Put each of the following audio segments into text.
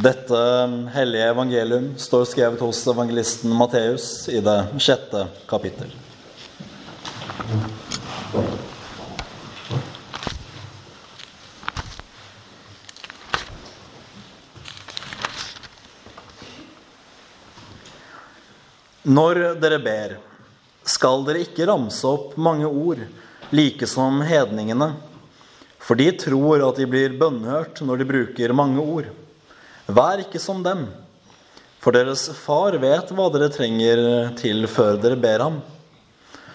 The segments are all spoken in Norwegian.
Dette hellige evangelium står skrevet hos evangelisten Matteus i det sjette kapittel. Når dere ber, skal dere ikke ramse opp mange ord, like som hedningene, for de tror at de blir bønnhørt når de bruker mange ord. Vær ikke som dem, for deres far vet hva dere trenger til før dere ber ham.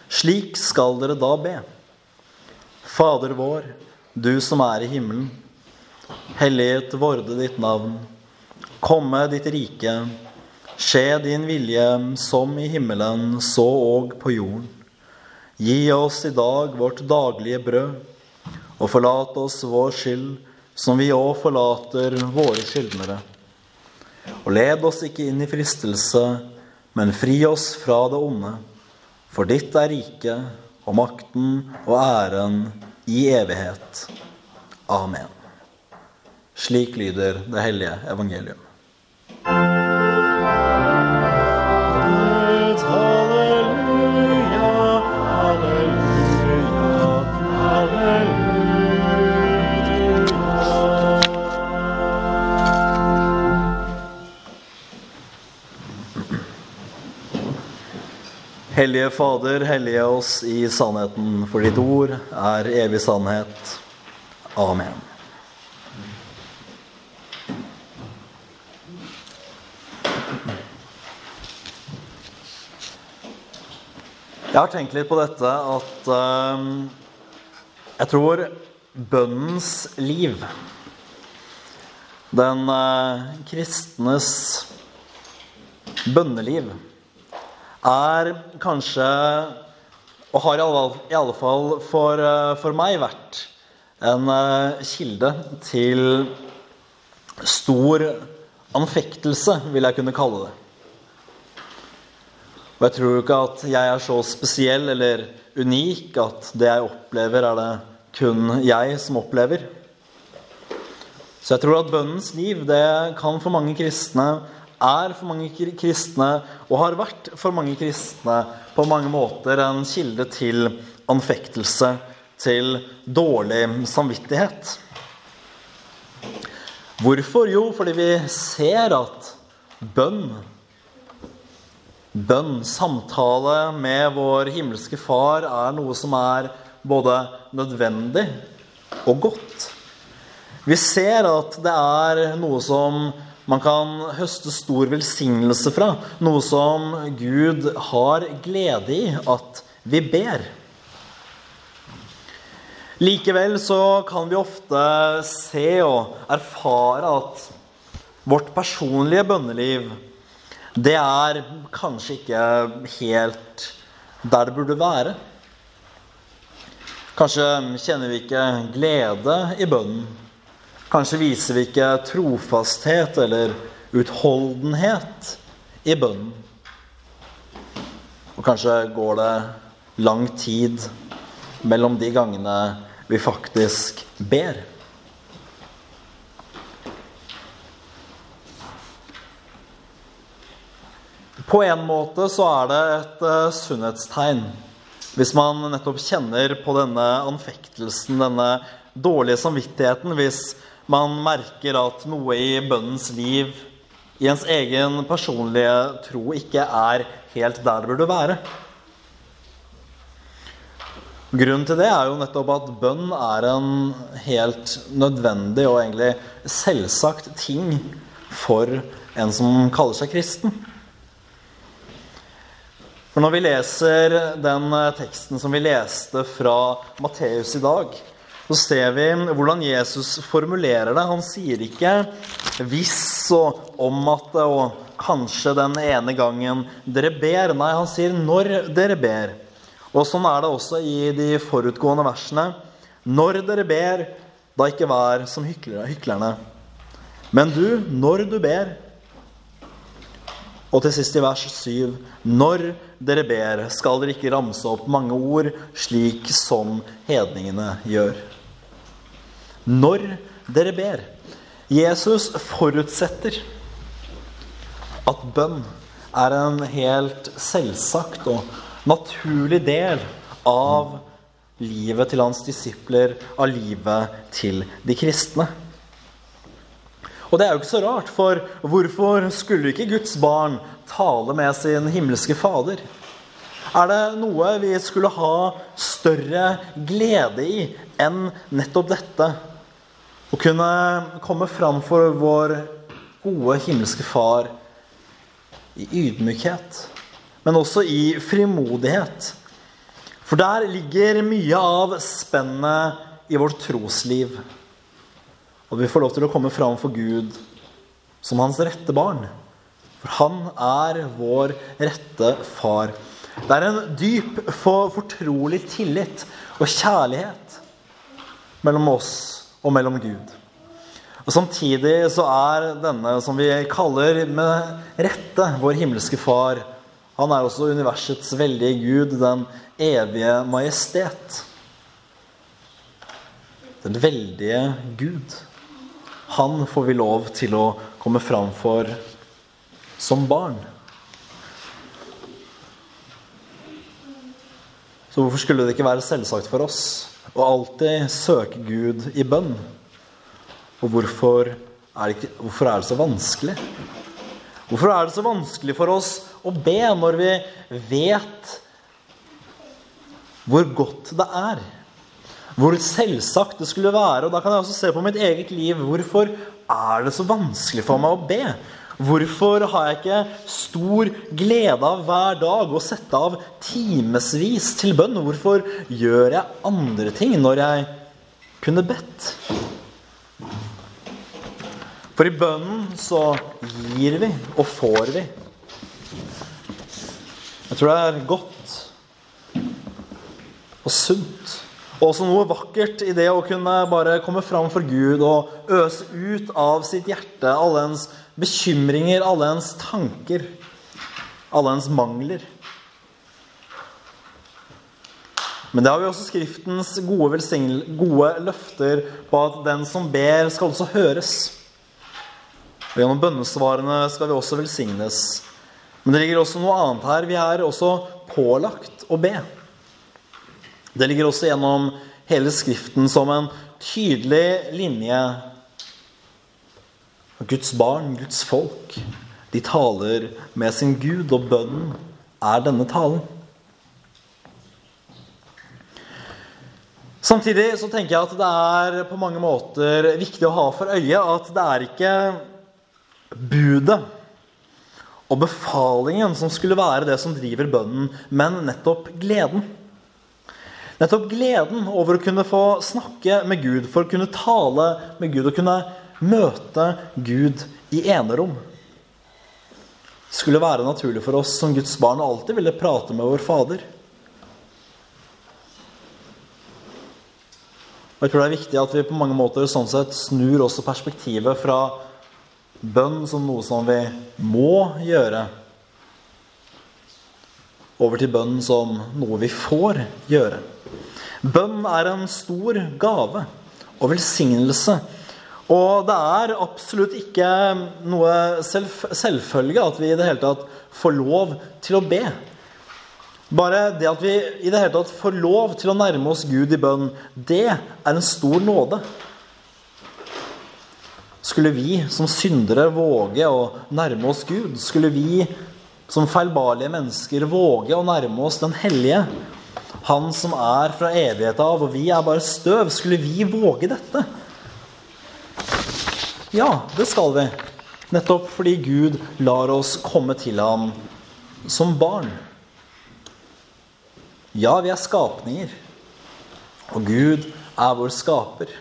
Slik skal dere da be. Fader vår, du som er i himmelen. Helliget vorde ditt navn. Komme ditt rike. Skje din vilje som i himmelen, så og på jorden. Gi oss i dag vårt daglige brød, og forlat oss vår skyld, som vi òg forlater våre skyldnere. Og led oss ikke inn i fristelse, men fri oss fra det onde. For ditt er riket og makten og æren i evighet. Amen. Slik lyder det hellige evangelium. Hellige Fader, hellige oss i sannheten, for ditt ord er evig sannhet. Amen. Jeg har tenkt litt på dette at eh, jeg tror bønnens liv, den eh, kristnes bønneliv, er kanskje, og har i alle, fall for, eh, for meg vært, en eh, kilde til stor anfektelse, vil jeg kunne kalle det. Og jeg tror ikke at jeg er så spesiell eller unik at det jeg opplever, er det kun jeg som opplever. Så jeg tror at bønnens liv, det kan for mange kristne, er for mange kristne og har vært for mange kristne på mange måter en kilde til anfektelse, til dårlig samvittighet. Hvorfor? Jo, fordi vi ser at bønn Bønn, samtale med vår himmelske Far, er noe som er både nødvendig og godt. Vi ser at det er noe som man kan høste stor velsignelse fra. Noe som Gud har glede i at vi ber. Likevel så kan vi ofte se og erfare at vårt personlige bønneliv det er kanskje ikke helt der det burde være. Kanskje kjenner vi ikke glede i bønnen. Kanskje viser vi ikke trofasthet eller utholdenhet i bønnen. Og kanskje går det lang tid mellom de gangene vi faktisk ber. På en måte så er det et uh, sunnhetstegn. Hvis man nettopp kjenner på denne anfektelsen, denne dårlige samvittigheten, hvis man merker at noe i bønnens liv, i ens egen personlige tro, ikke er helt der det burde være. Grunnen til det er jo nettopp at bønn er en helt nødvendig og egentlig selvsagt ting for en som kaller seg kristen. For når vi leser den teksten som vi leste fra Matteus i dag, så ser vi hvordan Jesus formulerer det. Han sier ikke 'hvis' og 'om at' og 'kanskje den ene gangen dere ber'. Nei, han sier 'når dere ber'. Og sånn er det også i de forutgående versene. Når dere ber, da ikke vær som hyklerne. Men du, når du ber, og til sist i vers 7.: Når dere ber, skal dere ikke ramse opp mange ord, slik som hedningene gjør. Når dere ber. Jesus forutsetter at bønn er en helt selvsagt og naturlig del av livet til hans disipler, av livet til de kristne. Og det er jo ikke så rart, for hvorfor skulle ikke Guds barn tale med sin himmelske Fader? Er det noe vi skulle ha større glede i enn nettopp dette? Å kunne komme fram for vår gode himmelske Far i ydmykhet, men også i frimodighet. For der ligger mye av spennet i vårt trosliv. Og vi får lov til å komme fram for Gud som hans rette barn. For han er vår rette far. Det er en dyp, for, fortrolig tillit og kjærlighet mellom oss og mellom Gud. Og Samtidig så er denne som vi kaller med rette vår himmelske far, han er også universets veldige Gud, den evige majestet. Den veldige Gud. Han får vi lov til å komme fram for som barn. Så hvorfor skulle det ikke være selvsagt for oss å alltid søke Gud i bønn? Og hvorfor er det, hvorfor er det så vanskelig? Hvorfor er det så vanskelig for oss å be når vi vet hvor godt det er? Hvor selvsagt det skulle være. Og da kan jeg også se på mitt eget liv. Hvorfor er det så vanskelig for meg å be? Hvorfor har jeg ikke stor glede av hver dag å sette av timevis til bønn? Hvorfor gjør jeg andre ting når jeg kunne bedt? For i bønnen så gir vi og får vi. Jeg tror det er godt og sunt og også noe vakkert i det å kunne bare komme fram for Gud og øse ut av sitt hjerte all ens bekymringer, alle ens tanker, alle ens mangler. Men det har vi også Skriftens gode, gode løfter på at den som ber, skal også høres. Og Gjennom bønnesvarene skal vi også velsignes. Men det ligger også noe annet her. Vi er også pålagt å be. Det ligger også gjennom hele Skriften som en tydelig linje. Guds barn, Guds folk, de taler med sin Gud, og bønnen er denne talen. Samtidig så tenker jeg at det er på mange måter viktig å ha for øye at det er ikke budet og befalingen som skulle være det som driver bønnen, men nettopp gleden. Nettopp gleden over å kunne få snakke med Gud, for å kunne tale med Gud og kunne møte Gud i enerom. skulle være naturlig for oss som Guds barn å alltid ville prate med vår Fader. Og jeg tror det er viktig at vi på mange måter sånn sett snur også perspektivet fra bønn som noe som vi må gjøre, over til bønn som noe vi får gjøre. Bønn er en stor gave og velsignelse. Og det er absolutt ikke noe selvfølge at vi i det hele tatt får lov til å be. Bare det at vi i det hele tatt får lov til å nærme oss Gud i bønn, det er en stor nåde. Skulle vi som syndere våge å nærme oss Gud? Skulle vi som feilbarlige mennesker våge å nærme oss Den hellige? Han som er fra evighet av, og vi er bare støv. Skulle vi våge dette? Ja, det skal vi. Nettopp fordi Gud lar oss komme til ham som barn. Ja, vi er skapninger. Og Gud er vår skaper.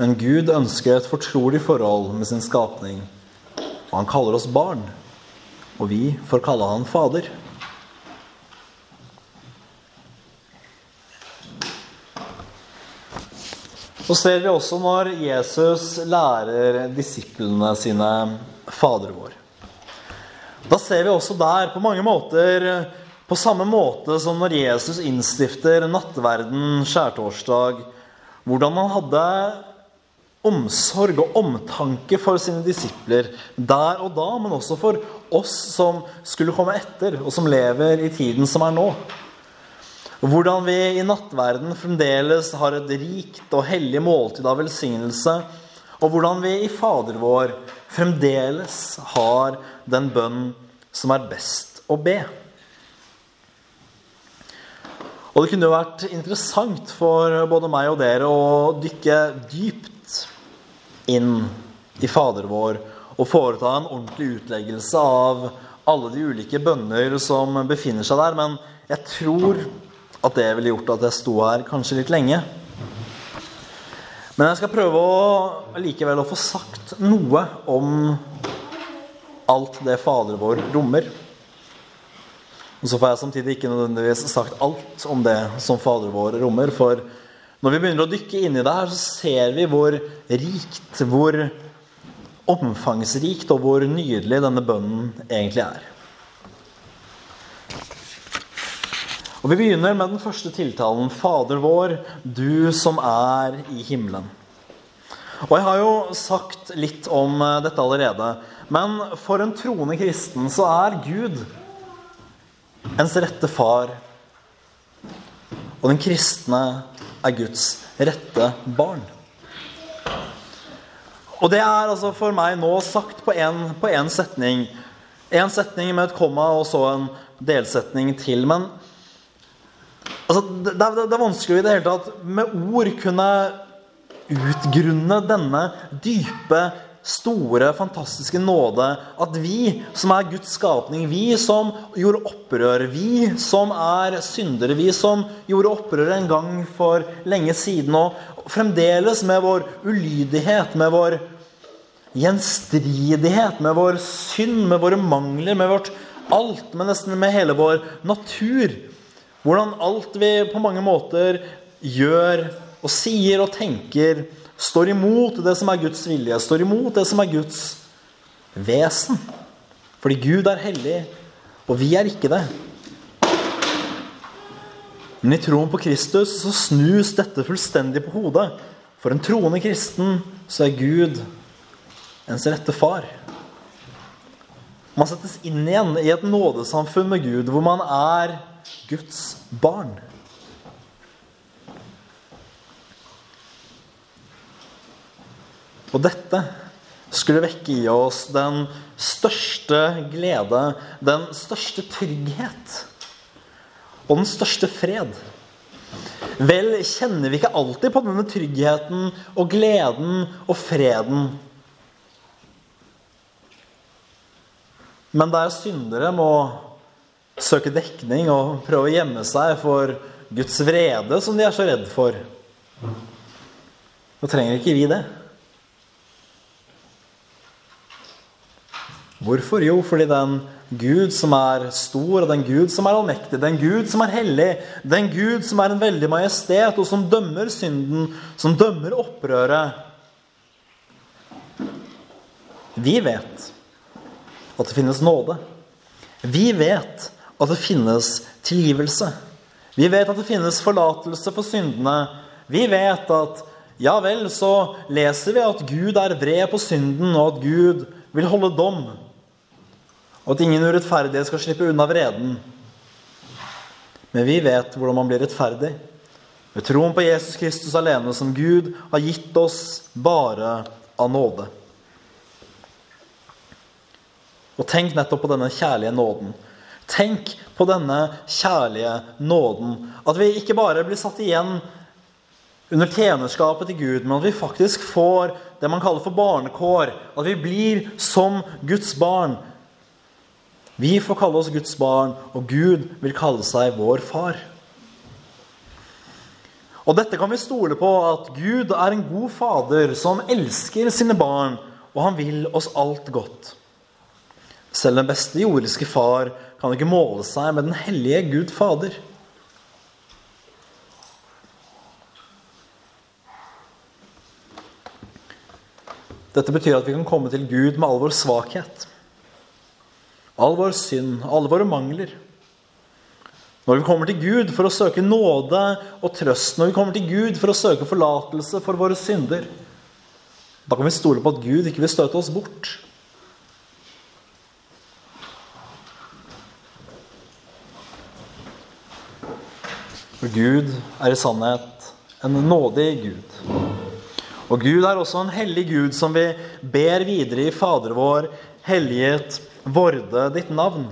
Men Gud ønsker et fortrolig forhold med sin skapning. Og han kaller oss barn. Og vi får kalle han Fader. Så ser vi også når Jesus lærer disiplene sine Fader vår. Da ser vi også der på mange måter på samme måte som når Jesus innstifter nattverden skjærtorsdag, hvordan han hadde omsorg og omtanke for sine disipler der og da, men også for oss som skulle komme etter, og som lever i tiden som er nå. Hvordan vi i nattverden fremdeles har et rikt og hellig måltid av velsignelse, og hvordan vi i Fader vår fremdeles har den bønn som er best å be. Og det kunne jo vært interessant for både meg og dere å dykke dypt inn i Fader vår og foreta en ordentlig utleggelse av alle de ulike bønner som befinner seg der. Men jeg tror at det ville gjort at jeg sto her kanskje litt lenge. Men jeg skal prøve å likevel å få sagt noe om alt det Fader vår rommer. Og så får jeg samtidig ikke nødvendigvis sagt alt om det som Fader vår rommer. For når vi begynner å dykke inn i det her, så ser vi hvor rikt, hvor omfangsrikt og hvor nydelig denne bønnen egentlig er. Og Vi begynner med den første tiltalen. Fader vår, du som er i himmelen. Og Jeg har jo sagt litt om eh, dette allerede. Men for en troende kristen så er Gud ens rette far. Og den kristne er Guds rette barn. Og det er altså for meg nå sagt på én setning. Én setning med et komma og så en delsetning til. Men altså, det, det, det, er vanskelig i det hele tatt med ord kunne utgrunne denne dype store, fantastiske nåde. At vi som er Guds skapning, vi som gjorde opprør, vi som er syndere, vi som gjorde opprør en gang for lenge siden, og fremdeles med vår ulydighet, med vår gjenstridighet, med vår synd, med våre mangler, med vårt alt, men nesten med hele vår natur Hvordan alt vi på mange måter gjør og sier og tenker, står imot det som er Guds vilje, står imot det som er Guds vesen. Fordi Gud er hellig, og vi er ikke det. Men i troen på Kristus så snus dette fullstendig på hodet. For en troende kristen så er Gud ens rette far. Man settes inn igjen i et nådesamfunn med Gud, hvor man er Guds barn. Og dette skulle vekke i oss den største glede, den største trygghet og den største fred. Vel kjenner vi ikke alltid på denne tryggheten og gleden og freden. Men der syndere må søke dekning og prøve å gjemme seg for Guds vrede, som de er så redd for, Nå trenger ikke vi det. Hvorfor? Jo, fordi den Gud som er stor, og den Gud som er allmektig, den Gud som er hellig, den Gud som er en veldig majestet, og som dømmer synden, som dømmer opprøret Vi vet at det finnes nåde. Vi vet at det finnes tilgivelse. Vi vet at det finnes forlatelse for syndene. Vi vet at ja vel, så leser vi at Gud er vred på synden, og at Gud vil holde dom og at ingen urettferdige skal slippe unna vreden. Men vi vet hvordan man blir rettferdig. Ved troen på Jesus Kristus alene, som Gud har gitt oss bare av nåde. Og tenk nettopp på denne kjærlige nåden. Tenk på denne kjærlige nåden. At vi ikke bare blir satt igjen under tjenerskapet til Gud, men at vi faktisk får det man kaller for barnekår. At vi blir som Guds barn. Vi får kalle oss Guds barn, og Gud vil kalle seg vår far. Og dette kan vi stole på, at Gud er en god fader som elsker sine barn, og han vil oss alt godt. Selv den beste jordiske far kan ikke måle seg med den hellige Gud Fader. Dette betyr at vi kan komme til Gud med all vår svakhet all vår synd, alle våre mangler. Når vi kommer til Gud for å søke nåde og trøst, når vi kommer til Gud for å søke forlatelse for våre synder, Da kan vi stole på at Gud ikke vil støte oss bort. For Gud er i sannhet en nådig Gud. Og Gud er også en hellig Gud som vi ber videre i Fader vår, helliget vorde ditt navn.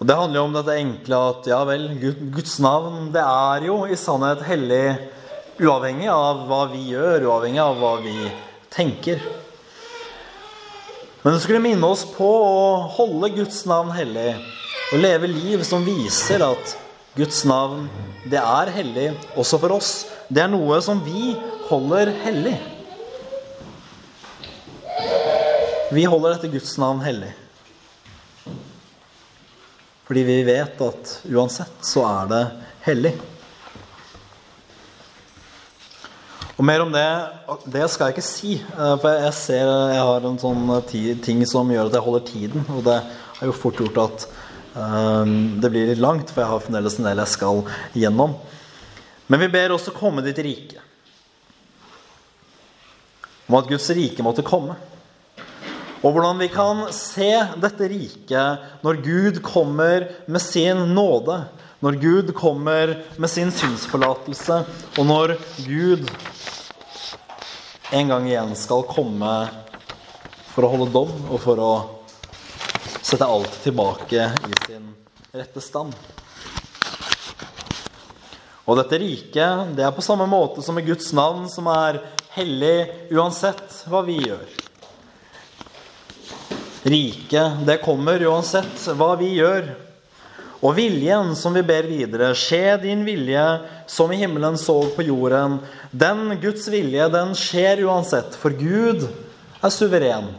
Og Det handler jo om dette enkle at ja vel, Guds navn det er jo i sannhet hellig uavhengig av hva vi gjør, uavhengig av hva vi tenker. Men det skulle minne oss på å holde Guds navn hellig og leve liv som viser at Guds navn, det er hellig også for oss. Det er noe som vi holder hellig. Vi holder dette Guds navn hellig. Fordi vi vet at uansett så er det hellig. Og mer om det, det skal jeg ikke si. Eh, for jeg ser jeg har en sånn ting som gjør at jeg holder tiden. Og det har jo fort gjort at det blir litt langt, for jeg har fremdeles en del jeg skal gjennom. Men vi ber også komme ditt rike. Om at Guds rike måtte komme. Og hvordan vi kan se dette riket når Gud kommer med sin nåde. Når Gud kommer med sin synsforlatelse, og når Gud en gang igjen skal komme for å holde dom og for å sette alt tilbake i sin rette stand. Og dette riket, det er på samme måte som i Guds navn, som er hellig uansett hva vi gjør. Riket, det kommer uansett hva vi gjør. Og viljen som vi ber videre, skje din vilje som i himmelen så på jorden. Den Guds vilje, den skjer uansett, for Gud er suveren.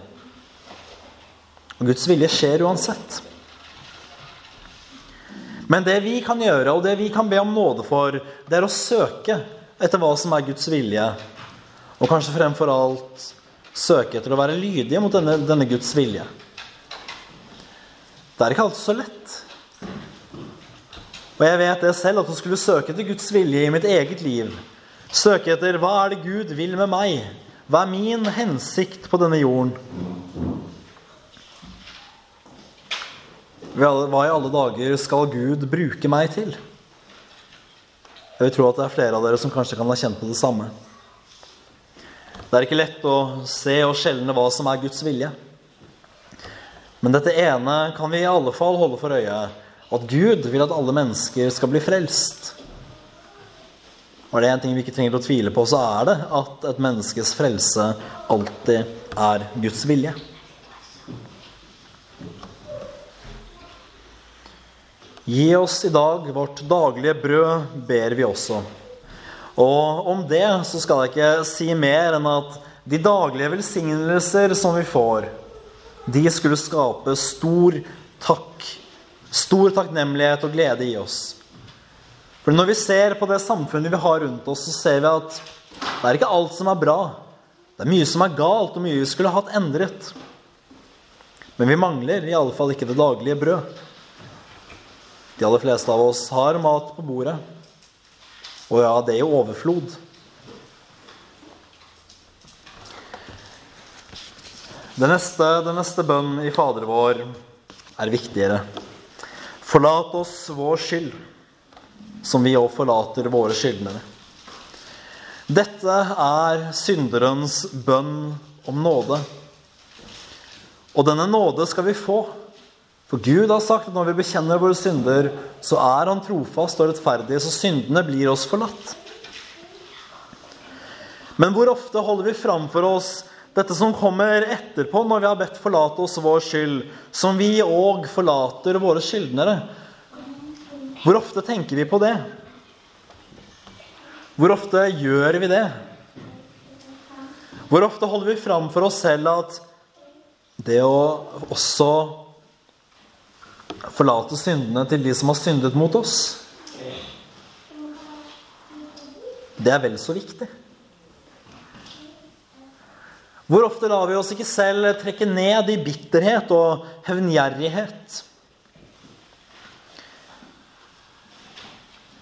Og Guds vilje skjer uansett. Men det vi kan gjøre, og det vi kan be om nåde for, det er å søke etter hva som er Guds vilje. Og kanskje fremfor alt søke etter å være lydige mot denne, denne Guds vilje. Det er ikke alltid så lett. Og jeg vet det selv, at å skulle søke etter Guds vilje i mitt eget liv, søke etter hva er det Gud vil med meg, hva er min hensikt på denne jorden? Hva i alle dager skal Gud bruke meg til? Jeg vil tro at det er flere av dere som kanskje kan ha kjent på det samme. Det er ikke lett å se og skjelne hva som er Guds vilje. Men dette ene kan vi i alle fall holde for øye, at Gud vil at alle mennesker skal bli frelst. Og er det en ting vi ikke trenger å tvile på, så er det at et menneskes frelse alltid er Guds vilje. Gi oss i dag vårt daglige brød, ber vi også. Og om det så skal jeg ikke si mer enn at de daglige velsignelser som vi får, de skulle skape stor takk stor takknemlighet og glede i oss. For når vi ser på det samfunnet vi har rundt oss, så ser vi at det er ikke alt som er bra. Det er mye som er galt, og mye vi skulle hatt endret. Men vi mangler i alle fall ikke det daglige brød. De aller fleste av oss har mat på bordet. Og ja, det er jo overflod. Det neste, det neste bønn i Fader vår er viktigere. Forlat oss vår skyld, som vi òg forlater våre skyldnere. Dette er synderens bønn om nåde. Og denne nåde skal vi få. For Gud har sagt at når vi bekjenner våre synder, så er Han trofast og rettferdig, så syndene blir oss forlatt. Men hvor ofte holder vi framfor oss dette som kommer etterpå, når vi har bedt forlate oss vår skyld, som vi òg forlater våre skyldnere. Hvor ofte tenker vi på det? Hvor ofte gjør vi det? Hvor ofte holder vi fram for oss selv at det å også forlate syndene til de som har syndet mot oss, det er vel så viktig. Hvor ofte lar vi oss ikke selv trekke ned i bitterhet og hevngjerrighet?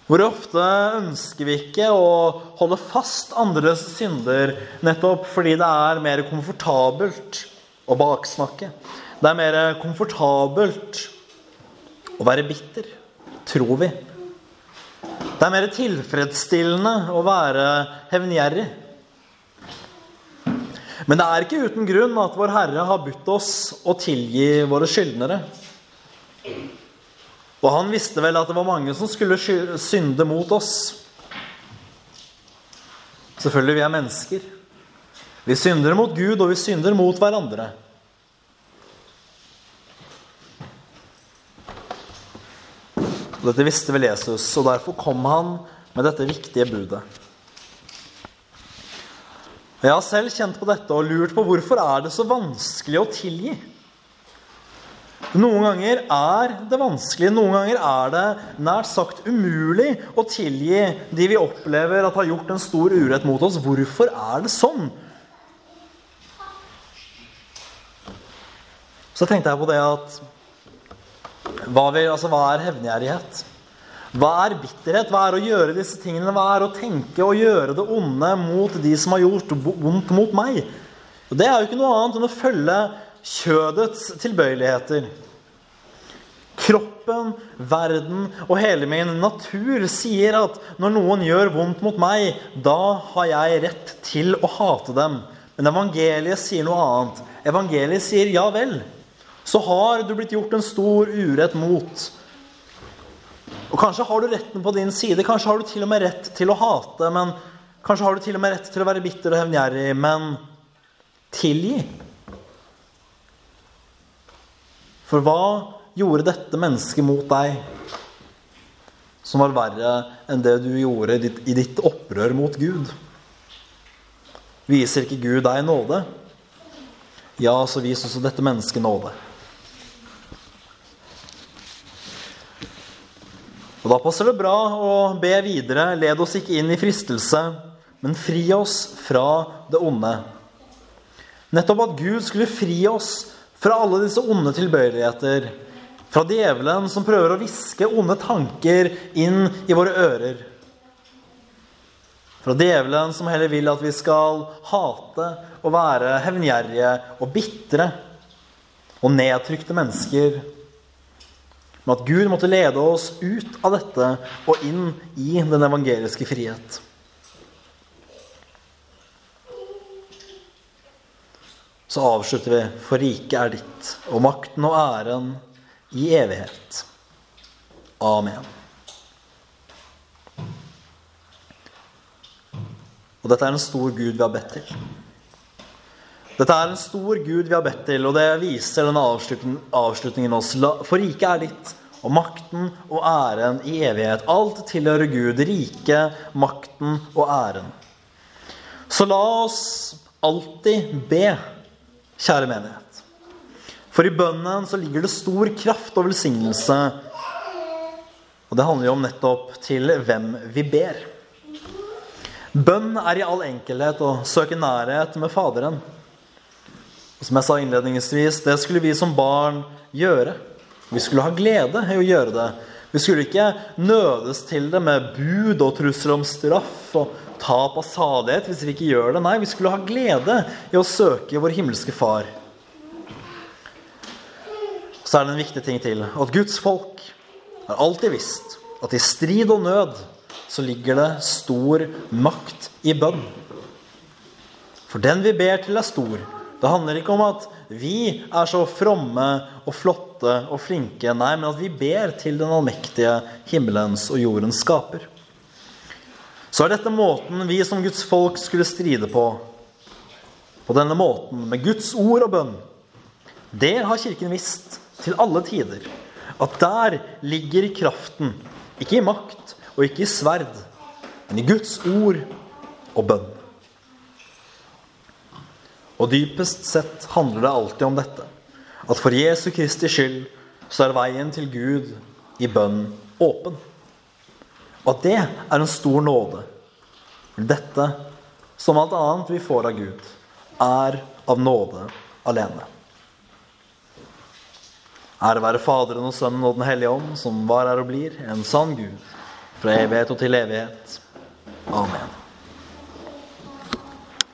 Hvor ofte ønsker vi ikke å holde fast andres synder nettopp fordi det er mer komfortabelt å baksnakke? Det er mer komfortabelt å være bitter, tror vi. Det er mer tilfredsstillende å være hevngjerrig. Men det er ikke uten grunn at Vår Herre har budt oss å tilgi våre skyldnere. Og han visste vel at det var mange som skulle synde mot oss. Selvfølgelig, vi er mennesker. Vi synder mot Gud, og vi synder mot hverandre. Dette visste vel Jesus, og derfor kom han med dette viktige budet. Jeg har selv kjent på dette og lurt på hvorfor er det så vanskelig å tilgi. Noen ganger er det vanskelig, noen ganger er det nært sagt umulig å tilgi de vi opplever at har gjort en stor urett mot oss. Hvorfor er det sånn? Så tenkte jeg på det at hva, vil, altså, hva er hevngjerrighet? Hva er bitterhet? Hva er å gjøre disse tingene? Hva er å tenke og gjøre det onde mot de som har gjort vondt mot meg? Og det er jo ikke noe annet enn å følge kjødets tilbøyeligheter. Kroppen, verden og hele min natur sier at når noen gjør vondt mot meg, da har jeg rett til å hate dem. Men evangeliet sier noe annet. Evangeliet sier ja vel så har du blitt gjort en stor urett mot. Og Kanskje har du retten på din side, kanskje har du til og med rett til å hate. men Kanskje har du til og med rett til å være bitter og hevngjerrig, men tilgi. For hva gjorde dette mennesket mot deg som var verre enn det du gjorde i ditt opprør mot Gud? Viser ikke Gud deg nåde? Ja, så vis også dette mennesket nåde. Og Da passer det bra å be videre. Led oss ikke inn i fristelse, men fri oss fra det onde. Nettopp at Gud skulle fri oss fra alle disse onde tilbøyeligheter. Fra djevelen som prøver å hviske onde tanker inn i våre ører. Fra djevelen som heller vil at vi skal hate og være hevngjerrige og bitre og nedtrykte mennesker men at Gud måtte lede oss ut av dette og inn i den evangeliske frihet. Så avslutter vi For riket er ditt, og makten og æren i evighet. Amen. Og dette er en stor Gud vi har bedt til. Dette er en stor Gud vi har bedt til, og det viser denne avslutningen oss. For riket er ditt, og makten og æren i evighet. Alt tilhører Gud. Riket, makten og æren. Så la oss alltid be, kjære menighet. For i bønnen så ligger det stor kraft og velsignelse. Og det handler jo om nettopp til hvem vi ber. Bønn er i all enkelhet å søke nærhet med Faderen. Og som jeg sa innledningsvis, det skulle vi som barn gjøre. Vi skulle ha glede i å gjøre det. Vi skulle ikke nødes til det med bud og trusler om straff og tap av salighet hvis vi ikke gjør det. Nei, vi skulle ha glede i å søke vår himmelske Far. Så er det en viktig ting til. At Guds folk har alltid visst at i strid og nød så ligger det stor makt i bønn. For den vi ber til, er stor. Det handler ikke om at vi er så fromme og flotte og flinke, nei, men at vi ber til den allmektige himmelens og jordens skaper. Så er dette måten vi som Guds folk skulle stride på. På denne måten, med Guds ord og bønn. Det har Kirken visst til alle tider. At der ligger kraften. Ikke i makt og ikke i sverd, men i Guds ord og bønn. Og dypest sett handler det alltid om dette. At for Jesu Kristi skyld så er veien til Gud i bønn åpen. Og at det er en stor nåde. Dette, som alt annet vi får av Gud, er av nåde alene. Ære være Faderen og Sønnen og Den hellige ånd, som var er og blir, en sann Gud, fra evighet og til evighet. Amen.